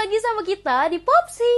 lagi sama kita di Popsi.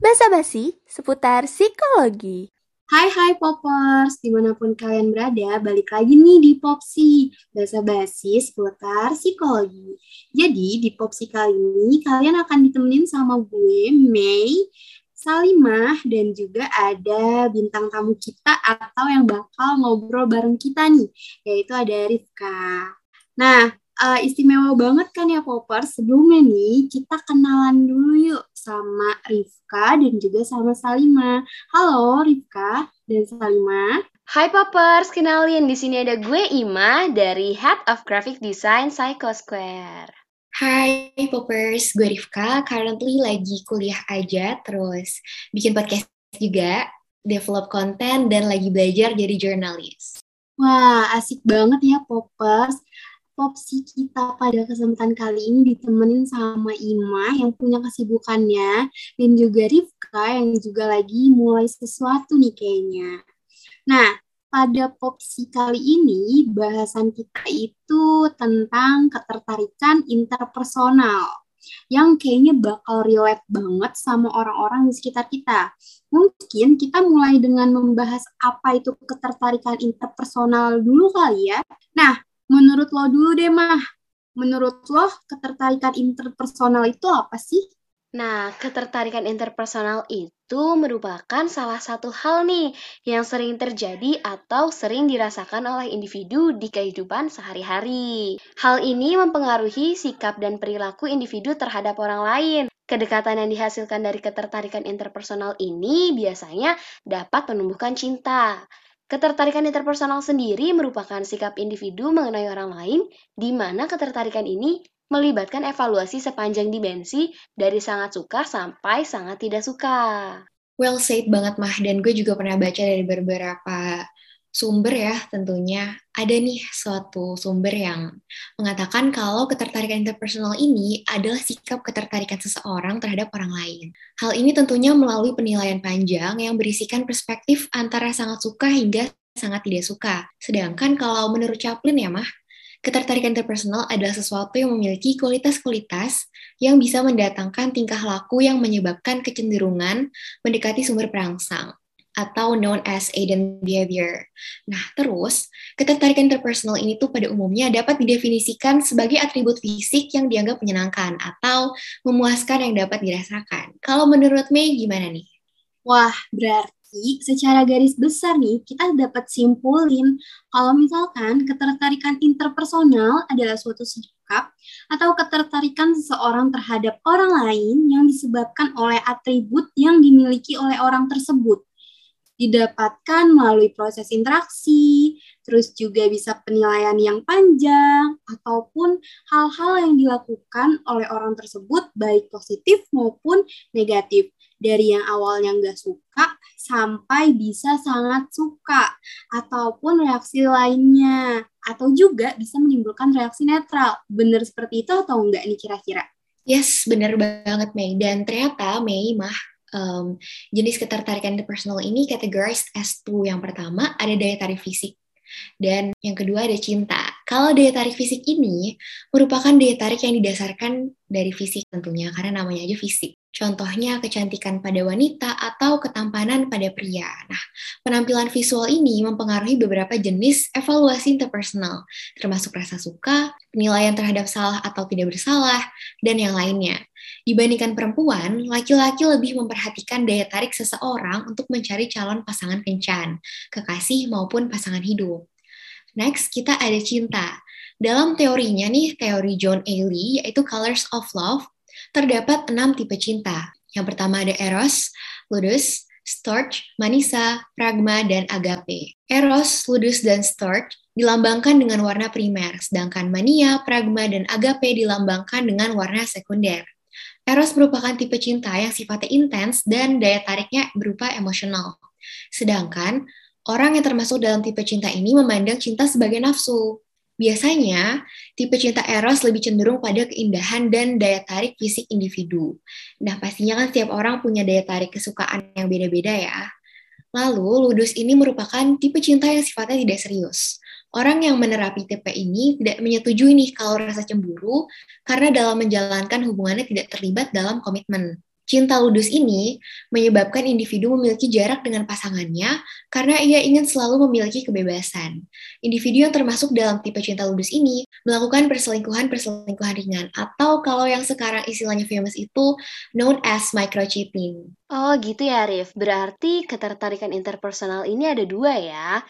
Basa-basi seputar psikologi. Hai hai Poppers, di mana pun kalian berada, balik lagi nih di Popsi, basa-basi seputar psikologi. Jadi di Popsi kali ini kalian akan ditemenin sama gue, Mei, Salimah, dan juga ada bintang tamu kita atau yang bakal ngobrol bareng kita nih, yaitu ada Rifka. Nah, uh, istimewa banget kan ya Popper. Sebelumnya nih kita kenalan dulu yuk sama Rifka dan juga sama Salima. Halo Rifka dan Salima. Hai Poppers, kenalin di sini ada gue Ima dari Head of Graphic Design Psycho Square. Hai Poppers, gue Rifka, currently lagi kuliah aja, terus bikin podcast juga, develop konten, dan lagi belajar jadi jurnalis. Wah, asik banget ya Poppers popsi kita pada kesempatan kali ini ditemenin sama Ima yang punya kesibukannya dan juga Rifka yang juga lagi mulai sesuatu nih kayaknya. Nah, pada popsi kali ini bahasan kita itu tentang ketertarikan interpersonal yang kayaknya bakal relate banget sama orang-orang di sekitar kita. Mungkin kita mulai dengan membahas apa itu ketertarikan interpersonal dulu kali ya. Nah, lo dulu deh, Mah. Menurut lo, ketertarikan interpersonal itu apa sih? Nah, ketertarikan interpersonal itu merupakan salah satu hal nih yang sering terjadi atau sering dirasakan oleh individu di kehidupan sehari-hari. Hal ini mempengaruhi sikap dan perilaku individu terhadap orang lain. Kedekatan yang dihasilkan dari ketertarikan interpersonal ini biasanya dapat menumbuhkan cinta. Ketertarikan interpersonal sendiri merupakan sikap individu mengenai orang lain, di mana ketertarikan ini melibatkan evaluasi sepanjang dimensi dari sangat suka sampai sangat tidak suka. Well said banget Mah, dan gue juga pernah baca dari beberapa sumber ya tentunya ada nih suatu sumber yang mengatakan kalau ketertarikan interpersonal ini adalah sikap ketertarikan seseorang terhadap orang lain. Hal ini tentunya melalui penilaian panjang yang berisikan perspektif antara sangat suka hingga sangat tidak suka. Sedangkan kalau menurut Chaplin ya mah, ketertarikan interpersonal adalah sesuatu yang memiliki kualitas-kualitas yang bisa mendatangkan tingkah laku yang menyebabkan kecenderungan mendekati sumber perangsang atau known as Aiden behavior. Nah, terus ketertarikan interpersonal ini tuh pada umumnya dapat didefinisikan sebagai atribut fisik yang dianggap menyenangkan atau memuaskan yang dapat dirasakan. Kalau menurut Mei gimana nih? Wah, berarti secara garis besar nih kita dapat simpulin kalau misalkan ketertarikan interpersonal adalah suatu sikap atau ketertarikan seseorang terhadap orang lain yang disebabkan oleh atribut yang dimiliki oleh orang tersebut didapatkan melalui proses interaksi, terus juga bisa penilaian yang panjang, ataupun hal-hal yang dilakukan oleh orang tersebut baik positif maupun negatif. Dari yang awalnya nggak suka sampai bisa sangat suka, ataupun reaksi lainnya, atau juga bisa menimbulkan reaksi netral. Benar seperti itu atau enggak nih kira-kira? Yes, benar banget Mei. Dan ternyata Mei mah um, jenis ketertarikan interpersonal ini categorized as two. Yang pertama ada daya tarik fisik dan yang kedua ada cinta. Kalau daya tarik fisik ini merupakan daya tarik yang didasarkan dari fisik tentunya karena namanya aja fisik. Contohnya kecantikan pada wanita atau ketampanan pada pria. Nah, penampilan visual ini mempengaruhi beberapa jenis evaluasi interpersonal, termasuk rasa suka, penilaian terhadap salah atau tidak bersalah, dan yang lainnya. Dibandingkan perempuan, laki-laki lebih memperhatikan daya tarik seseorang untuk mencari calon pasangan kencan, kekasih maupun pasangan hidup. Next, kita ada cinta. Dalam teorinya nih, teori John Ailey, yaitu Colors of Love, Terdapat enam tipe cinta. Yang pertama ada Eros, Ludus, Storch, Manisa, Pragma, dan Agape. Eros, Ludus, dan Storch dilambangkan dengan warna primer, sedangkan Mania, Pragma, dan Agape dilambangkan dengan warna sekunder. Eros merupakan tipe cinta yang sifatnya intens dan daya tariknya berupa emosional. Sedangkan orang yang termasuk dalam tipe cinta ini memandang cinta sebagai nafsu. Biasanya, tipe cinta eros lebih cenderung pada keindahan dan daya tarik fisik individu. Nah, pastinya kan setiap orang punya daya tarik kesukaan yang beda-beda ya. Lalu, ludus ini merupakan tipe cinta yang sifatnya tidak serius. Orang yang menerapi tipe ini tidak menyetujui nih kalau rasa cemburu karena dalam menjalankan hubungannya tidak terlibat dalam komitmen. Cinta ludus ini menyebabkan individu memiliki jarak dengan pasangannya karena ia ingin selalu memiliki kebebasan. Individu yang termasuk dalam tipe cinta ludus ini melakukan perselingkuhan-perselingkuhan ringan atau kalau yang sekarang istilahnya famous itu known as micro-cheating. Oh gitu ya Rif, berarti ketertarikan interpersonal ini ada dua ya.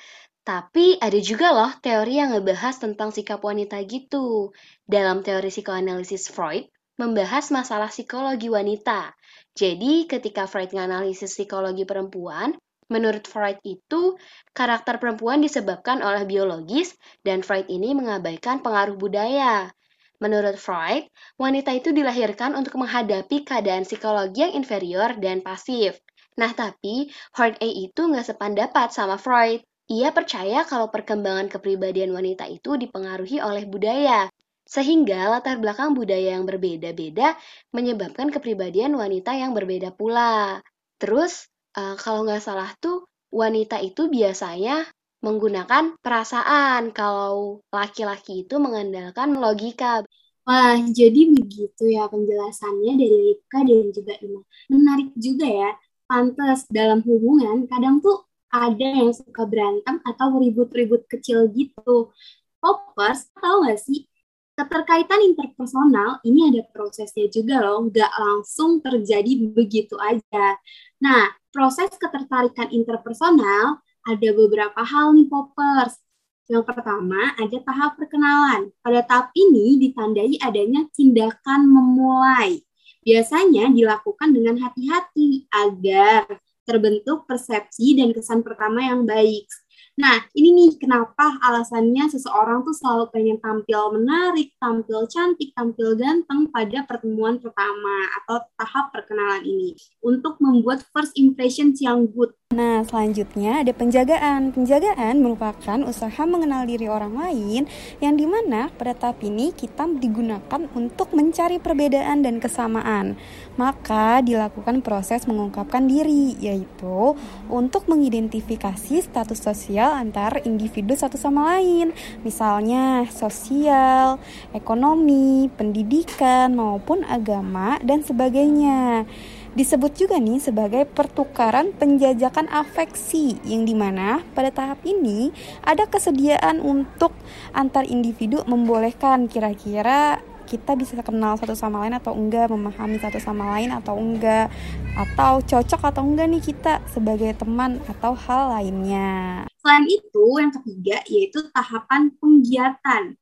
Tapi ada juga loh teori yang ngebahas tentang sikap wanita gitu. Dalam teori psikoanalisis Freud, membahas masalah psikologi wanita. Jadi, ketika Freud menganalisis psikologi perempuan, menurut Freud itu karakter perempuan disebabkan oleh biologis dan Freud ini mengabaikan pengaruh budaya. Menurut Freud, wanita itu dilahirkan untuk menghadapi keadaan psikologi yang inferior dan pasif. Nah, tapi A itu nggak sependapat sama Freud. Ia percaya kalau perkembangan kepribadian wanita itu dipengaruhi oleh budaya, sehingga latar belakang budaya yang berbeda-beda menyebabkan kepribadian wanita yang berbeda pula. Terus, uh, kalau nggak salah tuh, wanita itu biasanya menggunakan perasaan, kalau laki-laki itu mengandalkan logika. Wah, jadi begitu ya penjelasannya dari Rika dan juga Ima. Menarik juga ya, pantas dalam hubungan kadang tuh ada yang suka berantem atau ribut-ribut kecil gitu. Popers, tahu nggak sih, keterkaitan interpersonal ini ada prosesnya juga loh, nggak langsung terjadi begitu aja. Nah, proses ketertarikan interpersonal ada beberapa hal nih poppers. Yang pertama, ada tahap perkenalan. Pada tahap ini ditandai adanya tindakan memulai. Biasanya dilakukan dengan hati-hati agar terbentuk persepsi dan kesan pertama yang baik. Nah, ini nih kenapa alasannya seseorang tuh selalu pengen tampil menarik, tampil cantik, tampil ganteng pada pertemuan pertama atau tahap perkenalan ini untuk membuat first impressions yang good. Nah, selanjutnya ada penjagaan. Penjagaan merupakan usaha mengenal diri orang lain yang di mana pada tahap ini kita digunakan untuk mencari perbedaan dan kesamaan. Maka dilakukan proses mengungkapkan diri, yaitu untuk mengidentifikasi status sosial antar individu satu sama lain, misalnya sosial, ekonomi, pendidikan, maupun agama, dan sebagainya. Disebut juga nih sebagai pertukaran penjajakan afeksi yang di mana pada tahap ini ada kesediaan untuk antar individu membolehkan kira-kira kita bisa kenal satu sama lain atau enggak, memahami satu sama lain atau enggak, atau cocok atau enggak nih kita sebagai teman atau hal lainnya. Selain itu, yang ketiga yaitu tahapan penggiatan,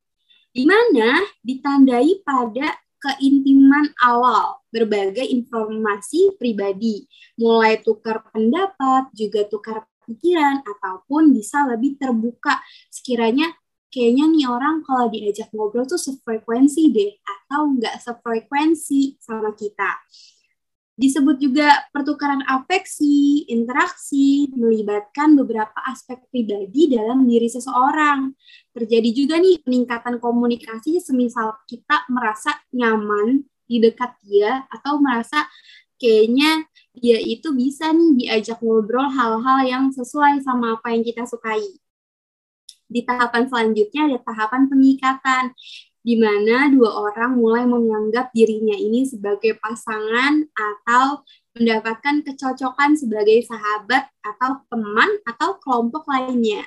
di mana ditandai pada keintiman awal berbagai informasi pribadi, mulai tukar pendapat, juga tukar pikiran, ataupun bisa lebih terbuka sekiranya kayaknya nih orang kalau diajak ngobrol tuh sefrekuensi deh atau nggak sefrekuensi sama kita. Disebut juga pertukaran afeksi, interaksi, melibatkan beberapa aspek pribadi dalam diri seseorang. Terjadi juga nih peningkatan komunikasi semisal kita merasa nyaman di dekat dia atau merasa kayaknya dia itu bisa nih diajak ngobrol hal-hal yang sesuai sama apa yang kita sukai di tahapan selanjutnya ada tahapan pengikatan, di mana dua orang mulai menganggap dirinya ini sebagai pasangan atau mendapatkan kecocokan sebagai sahabat atau teman atau kelompok lainnya.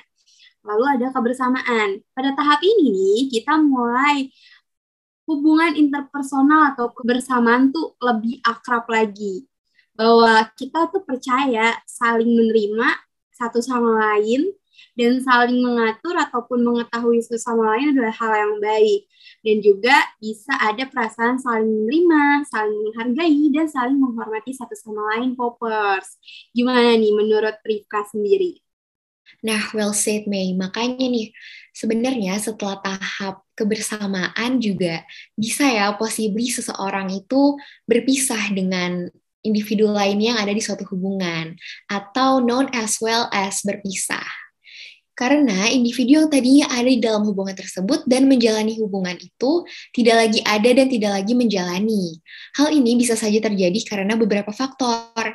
Lalu ada kebersamaan. Pada tahap ini kita mulai hubungan interpersonal atau kebersamaan tuh lebih akrab lagi. Bahwa kita tuh percaya saling menerima satu sama lain dan saling mengatur ataupun mengetahui sesama lain adalah hal yang baik dan juga bisa ada perasaan saling menerima, saling menghargai dan saling menghormati satu sama lain poppers. Gimana nih menurut Rifka sendiri? Nah, well said May. Makanya nih, sebenarnya setelah tahap kebersamaan juga bisa ya possibly seseorang itu berpisah dengan individu lain yang ada di suatu hubungan atau known as well as berpisah. Karena individu yang tadinya ada di dalam hubungan tersebut dan menjalani hubungan itu tidak lagi ada dan tidak lagi menjalani. Hal ini bisa saja terjadi karena beberapa faktor.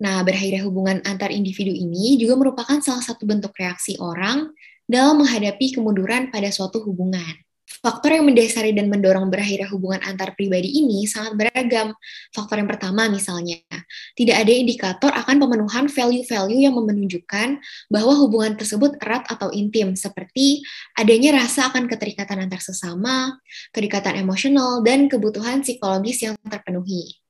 Nah, berakhirnya hubungan antar individu ini juga merupakan salah satu bentuk reaksi orang dalam menghadapi kemunduran pada suatu hubungan. Faktor yang mendasari dan mendorong berakhirnya hubungan antar pribadi ini sangat beragam. Faktor yang pertama misalnya, tidak ada indikator akan pemenuhan value-value yang menunjukkan bahwa hubungan tersebut erat atau intim, seperti adanya rasa akan keterikatan antar sesama, kedekatan emosional, dan kebutuhan psikologis yang terpenuhi.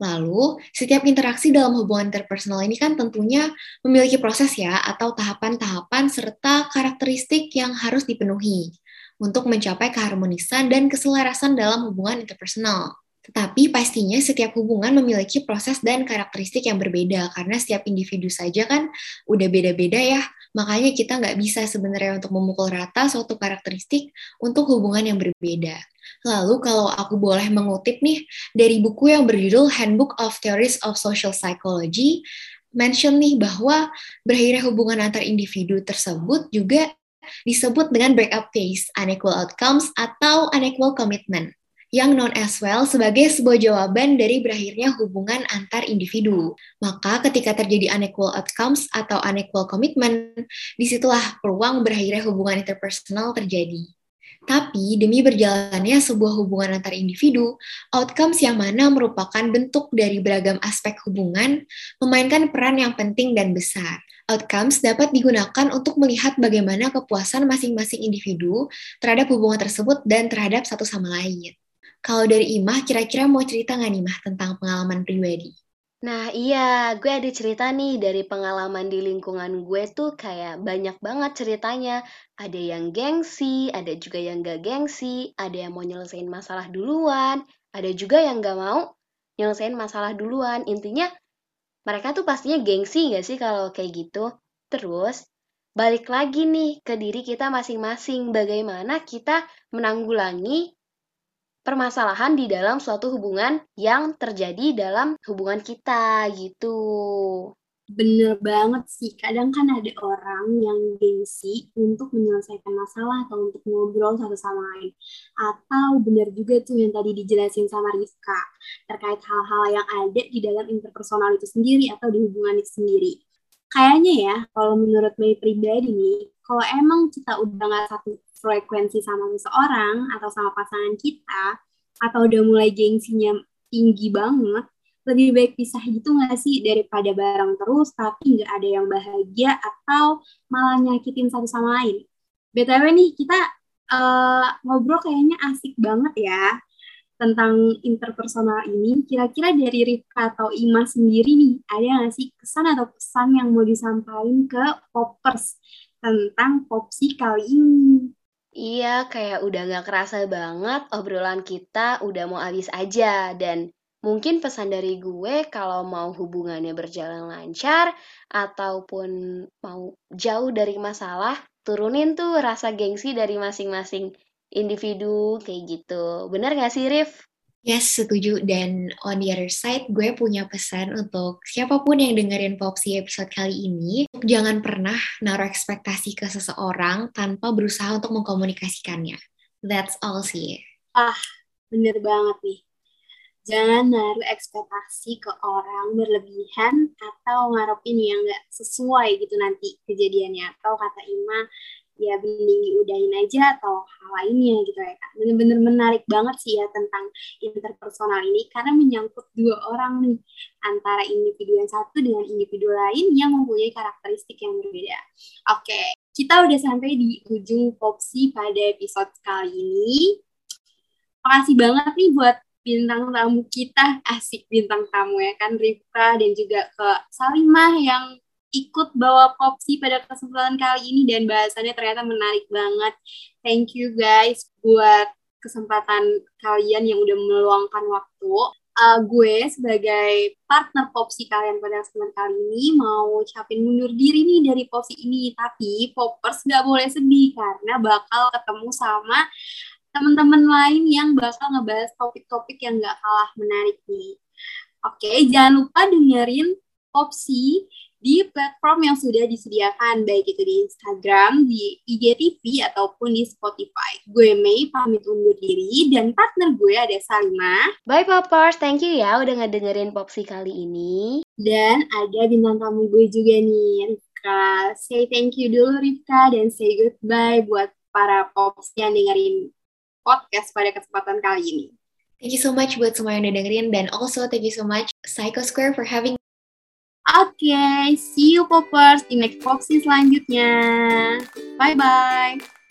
Lalu, setiap interaksi dalam hubungan interpersonal ini kan tentunya memiliki proses ya, atau tahapan-tahapan serta karakteristik yang harus dipenuhi untuk mencapai keharmonisan dan keselarasan dalam hubungan interpersonal. Tetapi pastinya setiap hubungan memiliki proses dan karakteristik yang berbeda karena setiap individu saja kan udah beda-beda ya. Makanya kita nggak bisa sebenarnya untuk memukul rata suatu karakteristik untuk hubungan yang berbeda. Lalu kalau aku boleh mengutip nih dari buku yang berjudul Handbook of Theories of Social Psychology, mention nih bahwa berakhirnya hubungan antar individu tersebut juga disebut dengan breakup phase, unequal outcomes, atau unequal commitment yang known as well sebagai sebuah jawaban dari berakhirnya hubungan antar individu. Maka ketika terjadi unequal outcomes atau unequal commitment, di situlah peluang berakhirnya hubungan interpersonal terjadi. Tapi demi berjalannya sebuah hubungan antar individu, outcomes yang mana merupakan bentuk dari beragam aspek hubungan memainkan peran yang penting dan besar. Outcomes dapat digunakan untuk melihat bagaimana kepuasan masing-masing individu terhadap hubungan tersebut dan terhadap satu sama lain. Kalau dari Imah, kira-kira mau cerita nggak nih Mah tentang pengalaman pribadi? Nah iya, gue ada cerita nih dari pengalaman di lingkungan gue tuh kayak banyak banget ceritanya. Ada yang gengsi, ada juga yang gak gengsi, ada yang mau nyelesain masalah duluan, ada juga yang gak mau nyelesain masalah duluan. Intinya mereka tuh pastinya gengsi gak sih kalau kayak gitu? Terus, balik lagi nih ke diri kita masing-masing. Bagaimana kita menanggulangi permasalahan di dalam suatu hubungan yang terjadi dalam hubungan kita gitu. Bener banget sih, kadang kan ada orang yang gengsi untuk menyelesaikan masalah atau untuk ngobrol satu sama lain. Atau bener juga tuh yang tadi dijelasin sama Rizka, terkait hal-hal yang ada di dalam interpersonal itu sendiri atau di hubungan itu sendiri. Kayaknya ya, kalau menurut Mei pribadi nih, kalau emang kita udah gak satu frekuensi sama seseorang atau sama pasangan kita, atau udah mulai gengsinya tinggi banget, lebih baik pisah gitu nggak sih daripada bareng terus tapi nggak ada yang bahagia atau malah nyakitin satu sama lain. BTW nih kita uh, ngobrol kayaknya asik banget ya tentang interpersonal ini. Kira-kira dari Rifka atau Ima sendiri nih, ada nggak sih kesan atau pesan yang mau disampaikan ke poppers tentang popsi kali ini? Iya, kayak udah gak kerasa banget obrolan kita udah mau habis aja. Dan Mungkin pesan dari gue kalau mau hubungannya berjalan lancar ataupun mau jauh dari masalah, turunin tuh rasa gengsi dari masing-masing individu kayak gitu. Bener gak sih, Rif? Yes, setuju. Dan on the other side, gue punya pesan untuk siapa pun yang dengerin Popsi episode kali ini, jangan pernah naruh ekspektasi ke seseorang tanpa berusaha untuk mengkomunikasikannya. That's all sih. Ah, bener banget nih jangan naruh ekspektasi ke orang berlebihan atau ngarepin yang nggak sesuai gitu nanti kejadiannya atau kata Ima ya mending diudahin aja atau hal lainnya gitu ya kak. Bener-bener menarik banget sih ya tentang interpersonal ini karena menyangkut dua orang nih antara individu yang satu dengan individu lain yang mempunyai karakteristik yang berbeda. Oke kita udah sampai di ujung popsi pada episode kali ini. Makasih banget nih buat bintang tamu kita. Asik bintang tamu ya kan Rifka dan juga ke Salimah yang ikut bawa popsi pada kesempatan kali ini dan bahasannya ternyata menarik banget. Thank you guys buat kesempatan kalian yang udah meluangkan waktu. Uh, gue sebagai partner popsi kalian pada kesempatan kali ini mau ucapin mundur diri nih dari popsi ini. Tapi poppers nggak boleh sedih karena bakal ketemu sama teman-teman lain yang bakal ngebahas topik-topik yang gak kalah menarik nih. Oke, jangan lupa dengerin opsi di platform yang sudah disediakan, baik itu di Instagram, di IGTV, ataupun di Spotify. Gue Mei pamit undur diri, dan partner gue ada Salima. Bye Poppers, thank you ya udah ngedengerin Popsi kali ini. Dan ada bintang tamu gue juga nih, Rifka. Say thank you dulu Rifka, dan say goodbye buat para Pops yang dengerin podcast pada kesempatan kali ini. Thank you so much buat semua yang udah dengerin dan also thank you so much Psycho Square for having Oke, okay, see you poppers di next boxing selanjutnya. Bye-bye.